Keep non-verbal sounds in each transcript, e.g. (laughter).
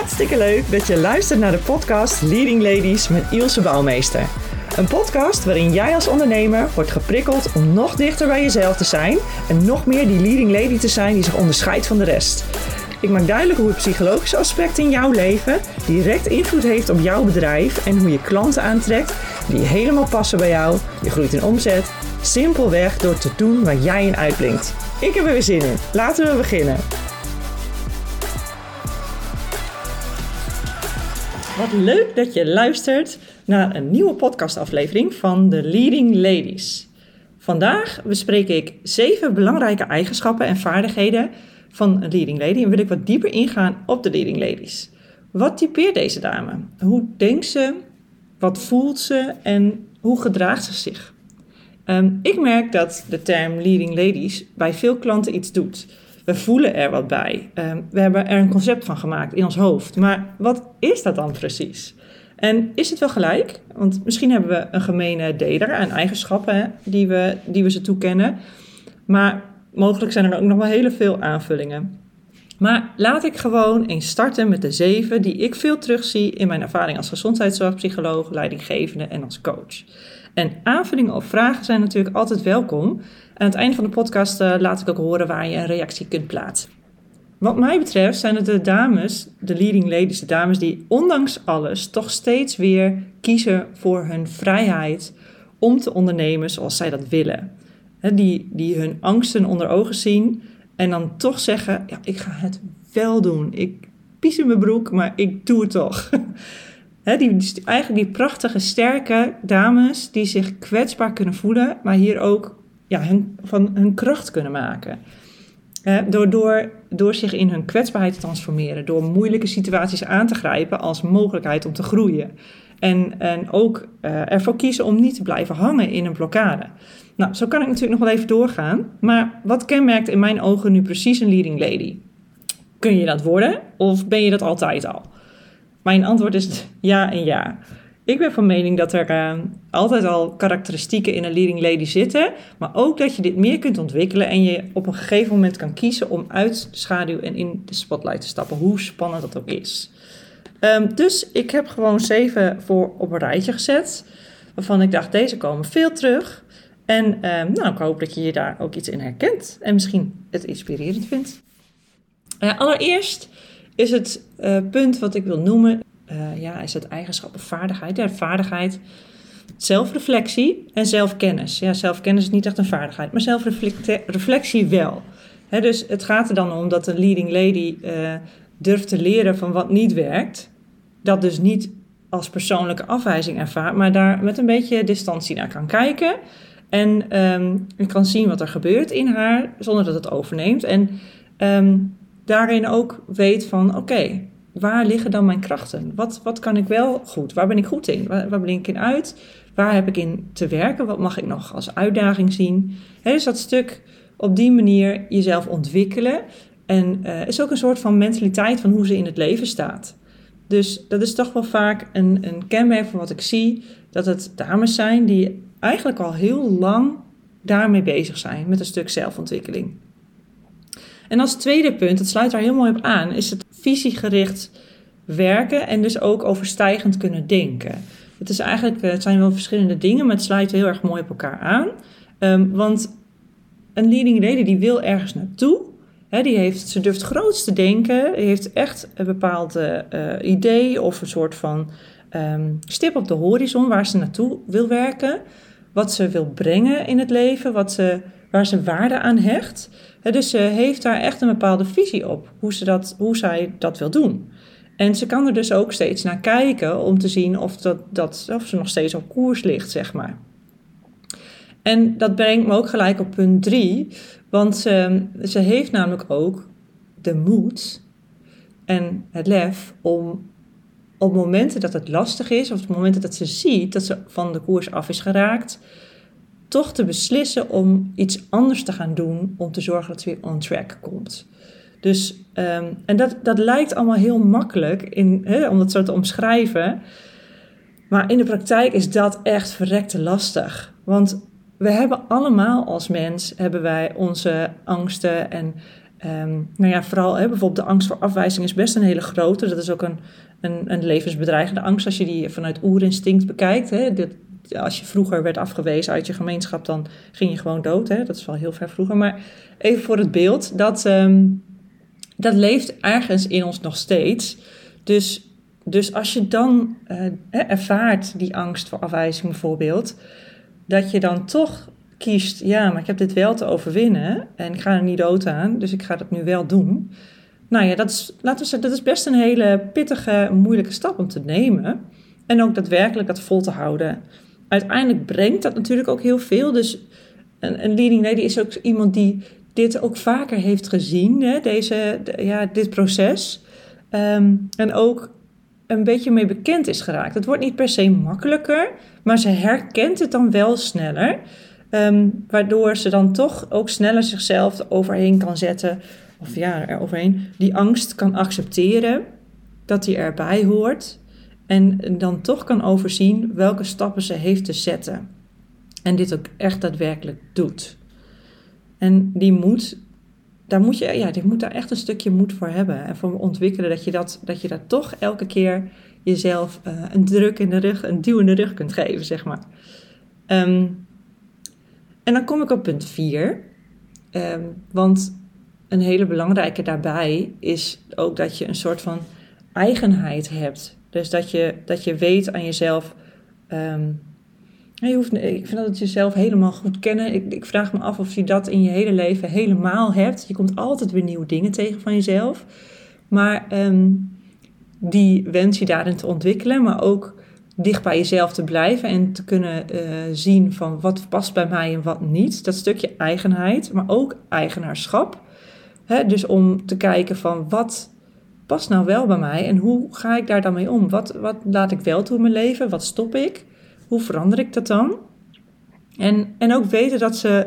Hartstikke leuk dat je luistert naar de podcast Leading Ladies met Ilse Bouwmeester. Een podcast waarin jij als ondernemer wordt geprikkeld om nog dichter bij jezelf te zijn en nog meer die leading lady te zijn die zich onderscheidt van de rest. Ik maak duidelijk hoe het psychologische aspect in jouw leven direct invloed heeft op jouw bedrijf en hoe je klanten aantrekt die helemaal passen bij jou. Je groeit in omzet, simpelweg door te doen waar jij in uitblinkt. Ik heb er weer zin in. Laten we beginnen. Wat leuk dat je luistert naar een nieuwe podcastaflevering van de Leading Ladies. Vandaag bespreek ik zeven belangrijke eigenschappen en vaardigheden van een leading lady en wil ik wat dieper ingaan op de leading ladies. Wat typeert deze dame? Hoe denkt ze? Wat voelt ze en hoe gedraagt ze zich? Um, ik merk dat de term leading ladies bij veel klanten iets doet. We voelen er wat bij. Um, we hebben er een concept van gemaakt in ons hoofd. Maar wat is dat dan precies? En is het wel gelijk? Want misschien hebben we een gemene deler aan eigenschappen die, we, die we ze toekennen. Maar mogelijk zijn er ook nog wel hele veel aanvullingen. Maar laat ik gewoon eens starten met de zeven die ik veel terugzie in mijn ervaring als gezondheidszorgpsycholoog, leidinggevende en als coach. En aanvullingen of vragen zijn natuurlijk altijd welkom. Aan het einde van de podcast uh, laat ik ook horen waar je een reactie kunt plaatsen. Wat mij betreft zijn het de dames, de leading ladies, de dames die ondanks alles toch steeds weer kiezen voor hun vrijheid om te ondernemen zoals zij dat willen. die, die hun angsten onder ogen zien en dan toch zeggen: ja, ik ga het wel doen. Ik pies in mijn broek, maar ik doe het toch. (laughs) die, eigenlijk die prachtige, sterke dames die zich kwetsbaar kunnen voelen, maar hier ook ja, hun, van hun kracht kunnen maken. door, door, door zich in hun kwetsbaarheid te transformeren, door moeilijke situaties aan te grijpen als mogelijkheid om te groeien. En, en ook uh, ervoor kiezen om niet te blijven hangen in een blokkade. Nou, zo kan ik natuurlijk nog wel even doorgaan. Maar wat kenmerkt in mijn ogen nu precies een leading lady? Kun je dat worden of ben je dat altijd al? Mijn antwoord is (laughs) ja en ja. Ik ben van mening dat er uh, altijd al karakteristieken in een leading lady zitten, maar ook dat je dit meer kunt ontwikkelen en je op een gegeven moment kan kiezen om uit de schaduw en in de spotlight te stappen, hoe spannend dat ook is. Um, dus ik heb gewoon zeven voor op een rijtje gezet, waarvan ik dacht, deze komen veel terug. En um, nou, ik hoop dat je je daar ook iets in herkent en misschien het inspirerend vindt. Uh, allereerst is het uh, punt wat ik wil noemen, uh, ja, is het eigenschappen vaardigheid. Ja, vaardigheid, zelfreflectie en zelfkennis. Ja, zelfkennis is niet echt een vaardigheid, maar zelfreflectie wel. Dus het gaat er dan om dat een leading lady uh, durft te leren van wat niet werkt. Dat dus niet als persoonlijke afwijzing ervaart, maar daar met een beetje distantie naar kan kijken. En um, kan zien wat er gebeurt in haar, zonder dat het overneemt. En um, daarin ook weet van oké, waar liggen dan mijn krachten? Wat, wat kan ik wel goed? Waar ben ik goed in? Waar, waar blink ik in uit? Waar heb ik in te werken? Wat mag ik nog als uitdaging zien? He, dus dat stuk op die manier jezelf ontwikkelen. En uh, is ook een soort van mentaliteit van hoe ze in het leven staat. Dus dat is toch wel vaak een, een kenmerk van wat ik zie. Dat het dames zijn die eigenlijk al heel lang daarmee bezig zijn. Met een stuk zelfontwikkeling. En als tweede punt, dat sluit daar heel mooi op aan, is het visiegericht werken en dus ook overstijgend kunnen denken. Het, is eigenlijk, eh, het zijn wel verschillende dingen, maar het sluit heel erg mooi op elkaar aan. Um, want een leading lady die wil ergens naartoe. Die heeft, ze durft groots te denken. Die heeft echt een bepaald uh, idee of een soort van um, stip op de horizon waar ze naartoe wil werken. Wat ze wil brengen in het leven, wat ze, waar ze waarde aan hecht dus ze heeft daar echt een bepaalde visie op, hoe, ze dat, hoe zij dat wil doen. En ze kan er dus ook steeds naar kijken om te zien of, dat, dat, of ze nog steeds op koers ligt, zeg maar. En dat brengt me ook gelijk op punt drie, want ze, ze heeft namelijk ook de moed en het lef om op momenten dat het lastig is, of op momenten dat ze ziet dat ze van de koers af is geraakt, toch te beslissen om iets anders te gaan doen om te zorgen dat ze weer on track komt. Dus, um, en dat, dat lijkt allemaal heel makkelijk in, om dat zo te omschrijven. Maar in de praktijk is dat echt verrekte lastig. Want we hebben allemaal als mens hebben wij onze angsten en Ehm, nou ja, vooral bijvoorbeeld de angst voor afwijzing is best een hele grote. Dat is ook een, een, een levensbedreigende angst als je die vanuit oerinstinct bekijkt. Als je vroeger werd afgewezen uit je gemeenschap, dan ging je gewoon dood. Hè. Dat is wel heel ver vroeger. Maar even voor het beeld, dat, ehm, dat leeft ergens in ons nog steeds. Dus, dus als je dan uh, ervaart die angst voor afwijzing bijvoorbeeld, dat je dan toch kiest, ja, maar ik heb dit wel te overwinnen en ik ga er niet dood aan, dus ik ga dat nu wel doen. Nou ja, dat is, laten we zeggen, dat is best een hele pittige, moeilijke stap om te nemen. En ook daadwerkelijk dat vol te houden. Uiteindelijk brengt dat natuurlijk ook heel veel. Dus een, een leading lady is ook iemand die dit ook vaker heeft gezien, hè, deze, ja, dit proces. Ehm, en ook een beetje mee bekend is geraakt. Het wordt niet per se makkelijker, maar ze herkent het dan wel sneller. Ehm, waardoor ze dan toch ook sneller zichzelf overheen kan zetten. Of ja, er overheen. Die angst kan accepteren. Dat die erbij hoort. En dan toch kan overzien welke stappen ze heeft te zetten. En dit ook echt daadwerkelijk doet. En die moed, daar moet je, ja, die moet daar echt een stukje moed voor hebben. En voor ontwikkelen dat je dat, dat je daar toch elke keer jezelf uh, een druk in de rug, een duw in de rug kunt geven, zeg maar. Um, en dan kom ik op punt 4. Ehm, want een hele belangrijke daarbij is ook dat je een soort van eigenheid hebt. Dus dat je, dat je weet aan jezelf. Um, je hoeft, ik vind dat het jezelf helemaal goed kennen. Ik, ik, vraag me af of je dat in je hele leven helemaal hebt. Je komt altijd weer nieuwe dingen tegen van jezelf. Maar um, die wens je daarin te ontwikkelen, maar ook dicht bij jezelf te blijven en te kunnen uh, zien van wat past bij mij en wat niet. Dat stukje eigenheid, maar ook eigenaarschap. Dus om te kijken van wat past nou wel bij mij en hoe ga ik daar dan mee om? Wat, wat laat ik wel toe in mijn leven? Wat stop ik? Hoe verander ik dat dan? En, en ook weten dat ze,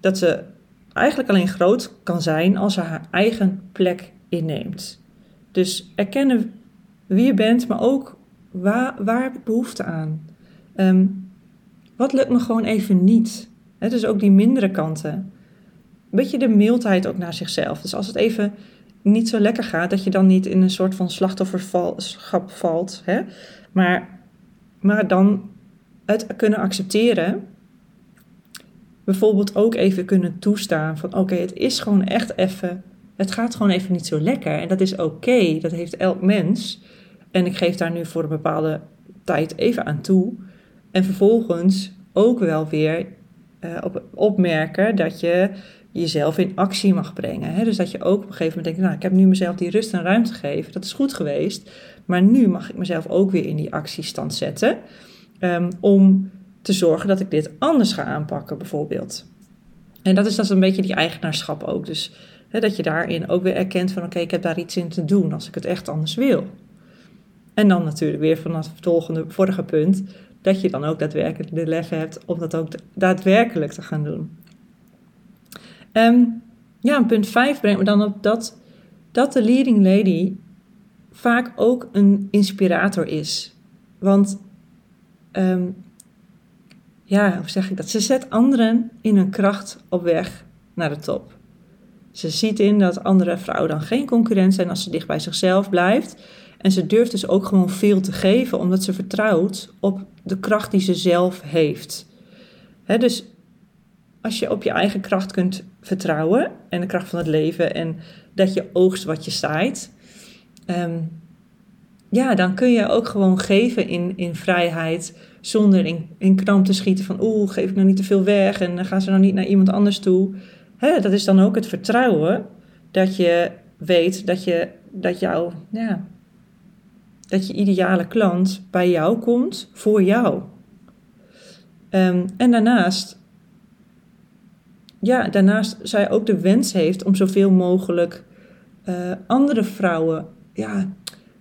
dat ze eigenlijk alleen groot kan zijn als ze haar eigen plek inneemt. Dus erkennen wie je bent, maar ook Waar, waar heb ik behoefte aan? Ehm, wat lukt me gewoon even niet? He, dus ook die mindere kanten. Een beetje de mildheid ook naar zichzelf. Dus als het even niet zo lekker gaat, dat je dan niet in een soort van slachtofferschap valt. Hè? Maar, maar dan het kunnen accepteren. Bijvoorbeeld ook even kunnen toestaan van oké, het is gewoon echt even, het gaat gewoon even niet zo lekker. En dat is oké, dat heeft elk mens. En ik geef daar nu voor een bepaalde tijd even aan toe. En vervolgens ook wel weer uh, op, opmerken dat je jezelf in actie mag brengen. Hè? Dus dat je ook op een gegeven moment denkt, nou, ik heb nu mezelf die rust en ruimte gegeven. Dat is goed geweest. Maar nu mag ik mezelf ook weer in die actiestand zetten. Um, om te zorgen dat ik dit anders ga aanpakken, bijvoorbeeld. En dat is, is een beetje die eigenaarschap ook. Dus hè, dat je daarin ook weer erkent van, oké, ik heb daar iets in te doen als ik het echt anders wil. En dan natuurlijk weer vanaf het volgende, vorige punt, dat je dan ook daadwerkelijk de lef hebt om dat ook daadwerkelijk te gaan doen. Um, ja, punt 5 brengt me dan op dat, dat de leading lady vaak ook een inspirator is. Want, um, ja, hoe zeg ik dat? Ze zet anderen in hun kracht op weg naar de top. Ze ziet in dat andere vrouwen dan geen concurrent zijn als ze dicht bij zichzelf blijft. En ze durft dus ook gewoon veel te geven, omdat ze vertrouwt op de kracht die ze zelf heeft. dus als je op je eigen kracht kunt vertrouwen en de kracht van het leven en dat je oogst wat je zaait, ehm, ja, dan kun je ook gewoon geven in, in vrijheid zonder in, in kramp te schieten van oeh, geef ik nou niet te veel weg en gaan ze nou niet naar iemand anders toe. dat is dan ook het vertrouwen dat je weet dat, je, dat jouw ja, dat je ideale klant bij jou komt voor jou. Um, en daarnaast, ja, daarnaast zij ook de wens heeft om zoveel mogelijk uh, andere vrouwen, ja,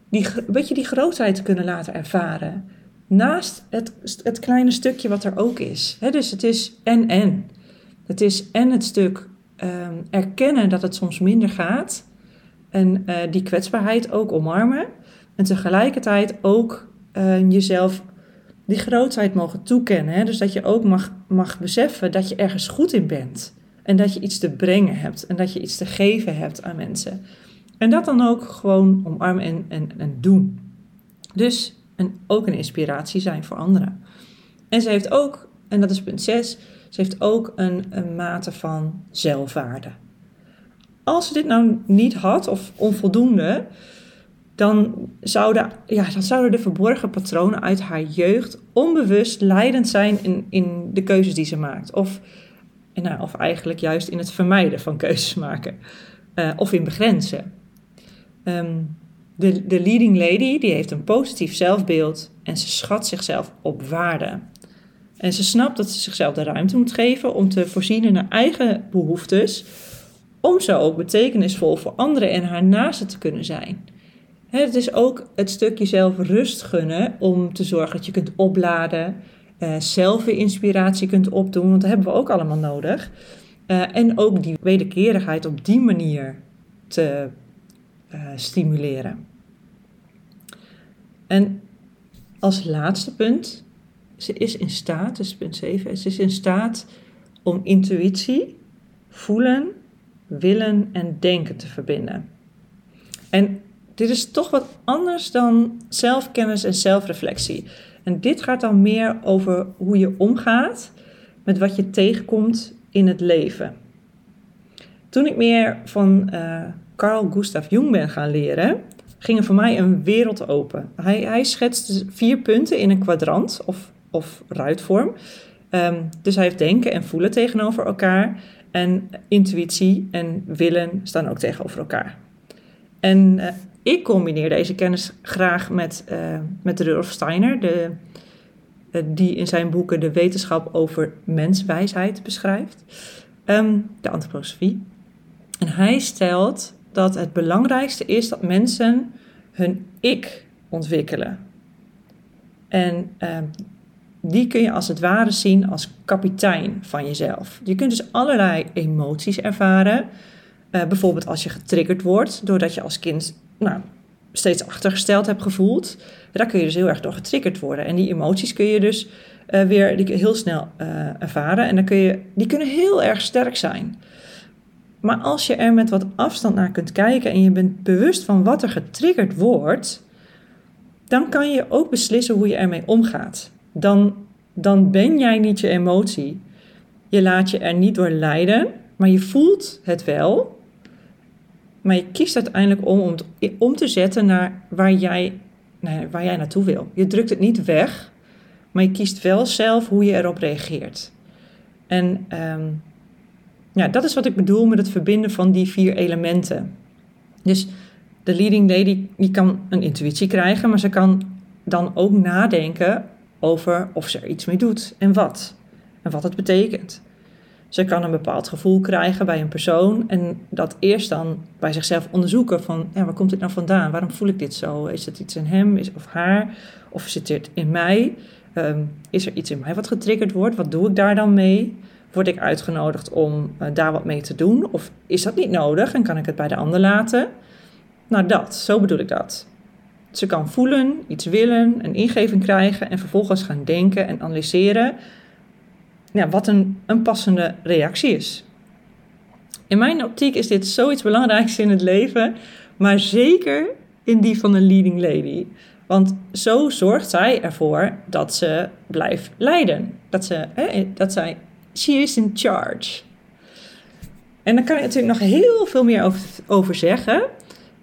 die, weet je, die grootheid te kunnen laten ervaren. Naast het, het kleine stukje wat er ook is. He, dus het is en en. Het is en het stuk um, erkennen dat het soms minder gaat. En uh, die kwetsbaarheid ook omarmen. En tegelijkertijd ook uh, jezelf die grootheid mogen toekennen. Hè? Dus dat je ook mag, mag beseffen dat je ergens goed in bent. En dat je iets te brengen hebt en dat je iets te geven hebt aan mensen. En dat dan ook gewoon omarmen en, en, en doen. Dus en ook een inspiratie zijn voor anderen. En ze heeft ook, en dat is punt 6, ze heeft ook een, een mate van zelfwaarde. Als ze dit nou niet had of onvoldoende, dan zouden, ja, dan zouden de verborgen patronen uit haar jeugd onbewust leidend zijn in, in de keuzes die ze maakt. Of, nou, of eigenlijk juist in het vermijden van keuzes maken. Uh, of in begrenzen. Um, de, de leading lady die heeft een positief zelfbeeld en ze schat zichzelf op waarde. En ze snapt dat ze zichzelf de ruimte moet geven om te voorzien in haar eigen behoeftes, om zo ook betekenisvol voor anderen en haar naasten te kunnen zijn. Het is ook het stuk jezelf rust gunnen om te zorgen dat je kunt opladen, uh, zelf inspiratie kunt opdoen, want dat hebben we ook allemaal nodig. Uh, en ook die wederkerigheid op die manier te uh, stimuleren. En als laatste punt, ze is in staat, dus punt 7, ze is in staat om intuïtie, voelen, willen en denken te verbinden. En dit is toch wat anders dan zelfkennis en zelfreflectie. En dit gaat dan meer over hoe je omgaat met wat je tegenkomt in het leven. Toen ik meer van uh, Carl Gustav Jung ben gaan leren, ging er voor mij een wereld open. Hij, hij schetste vier punten in een kwadrant of, of ruitvorm. Um, dus hij heeft denken en voelen tegenover elkaar. En intuïtie en willen staan ook tegenover elkaar. En uh, ik combineer deze kennis graag met, uh, met Rudolf Steiner, de, uh, die in zijn boeken de wetenschap over menswijsheid beschrijft, um, de antroposofie. En hij stelt dat het belangrijkste is dat mensen hun ik ontwikkelen. En uh, die kun je als het ware zien als kapitein van jezelf. Je kunt dus allerlei emoties ervaren. Uh, bijvoorbeeld als je getriggerd wordt doordat je als kind nou, steeds achtergesteld hebt gevoeld. Daar kun je dus heel erg door getriggerd worden. En die emoties kun je dus uh, weer heel snel uh, ervaren. En dan kun je, die kunnen heel erg sterk zijn. Maar als je er met wat afstand naar kunt kijken en je bent bewust van wat er getriggerd wordt, dan kan je ook beslissen hoe je ermee omgaat. Dan, dan ben jij niet je emotie. Je laat je er niet door leiden, maar je voelt het wel. Maar je kiest uiteindelijk om, om, te zetten naar waar jij, waar jij naartoe wil. Je drukt het niet weg, maar je kiest wel zelf hoe je erop reageert. En um, ja, dat is wat ik bedoel met het verbinden van die vier elementen. Dus de leading lady die kan een intuïtie krijgen, maar ze kan dan ook nadenken over of ze er iets mee doet en wat. En wat het betekent. Ze kan een bepaald gevoel krijgen bij een persoon en dat eerst dan bij zichzelf onderzoeken van ja, waar komt dit nou vandaan? Waarom voel ik dit zo? Is het iets in hem is, of haar? Of zit dit in mij? Um, is er iets in mij wat getriggerd wordt? Wat doe ik daar dan mee? Word ik uitgenodigd om uh, daar wat mee te doen? Of is dat niet nodig en kan ik het bij de ander laten? Nou, dat, zo bedoel ik dat. Ze kan voelen, iets willen, een ingeving krijgen en vervolgens gaan denken en analyseren ja, wat een, een passende reactie is. In mijn optiek is dit zoiets belangrijks in het leven, maar zeker in die van een leading lady. Want zo zorgt zij ervoor dat ze blijft leiden. Dat, ze, hè, dat zij She is in charge. En daar kan ik natuurlijk nog heel veel meer over, over zeggen.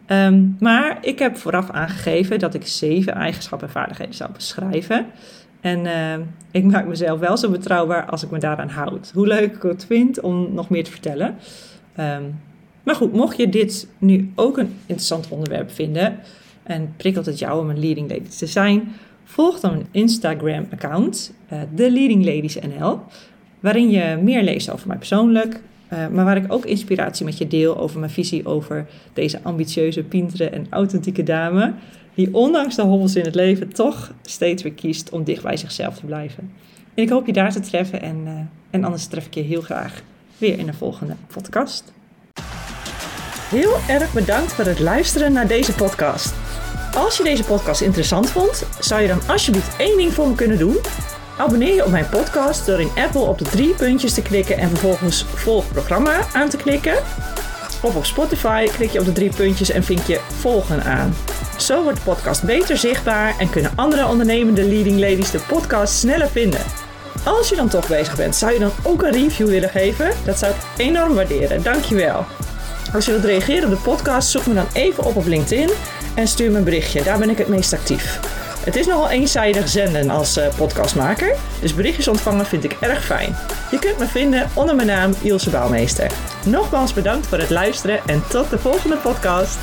Um, maar ik heb vooraf aangegeven dat ik zeven eigenschappen en vaardigheden zou beschrijven. En uh, ik maak mezelf wel zo betrouwbaar als ik me daaraan houd. Hoe leuk ik het vind om nog meer te vertellen. Um, maar goed, mocht je dit nu ook een interessant onderwerp vinden en prikkelt het jou om een leading lady te zijn, volg dan mijn Instagram-account, uh, The Leading Ladies NL waarin je meer leest over mij persoonlijk, uh, maar waar ik ook inspiratie met je deel over mijn visie over deze ambitieuze, pintere en authentieke dame, die ondanks de hobbels in het leven toch steeds weer kiest om dicht bij zichzelf te blijven. En ik hoop je daar te treffen en, uh, en anders tref ik je heel graag weer in de volgende podcast. Heel erg bedankt voor het luisteren naar deze podcast. Als je deze podcast interessant vond, zou je dan alsjeblieft één ding voor me kunnen doen? Abonneer je op mijn podcast door in Apple op de drie puntjes te klikken en vervolgens volg programma aan te klikken. Of op Spotify klik je op de drie puntjes en vind je volgen aan. Zo wordt de podcast beter zichtbaar en kunnen andere ondernemende leading ladies de podcast sneller vinden. Als je dan toch bezig bent, zou je dan ook een review willen geven? Dat zou ik enorm waarderen. Dankjewel. Als je wilt reageren op de podcast, zoek me dan even op op LinkedIn en stuur me een berichtje. Daar ben ik het meest actief. Het is nogal eenzijdig zenden als uh, podcastmaker, dus berichtjes ontvangen vind ik erg fijn. Je kunt me vinden onder mijn naam Ilse Bouwmeester. Nogmaals bedankt voor het luisteren en tot de volgende podcast.